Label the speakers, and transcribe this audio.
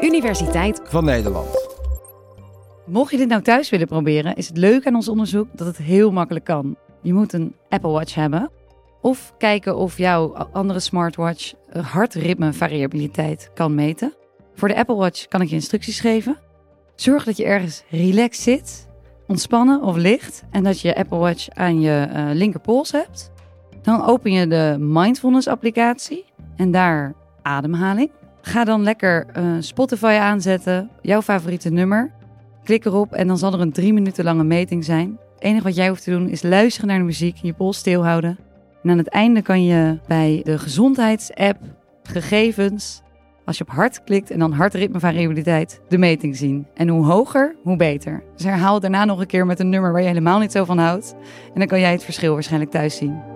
Speaker 1: Universiteit
Speaker 2: van Nederland.
Speaker 3: Mocht je dit nou thuis willen proberen, is het leuk aan ons onderzoek dat het heel makkelijk kan. Je moet een Apple Watch hebben of kijken of jouw andere smartwatch hartritmevariabiliteit kan meten. Voor de Apple Watch kan ik je instructies geven. Zorg dat je ergens relaxed zit, ontspannen of ligt en dat je je Apple Watch aan je uh, linkerpols hebt. Dan open je de Mindfulness applicatie en daar ademhaling. Ga dan lekker uh, Spotify aanzetten, jouw favoriete nummer. Klik erop en dan zal er een drie minuten lange meting zijn. Het enige wat jij hoeft te doen is luisteren naar de muziek, je pols stilhouden. En aan het einde kan je bij de gezondheidsapp gegevens, als je op hart klikt en dan hartritmevariabiliteit, de meting zien. En hoe hoger, hoe beter. Dus herhaal daarna nog een keer met een nummer waar je helemaal niet zo van houdt. En dan kan jij het verschil waarschijnlijk thuis zien.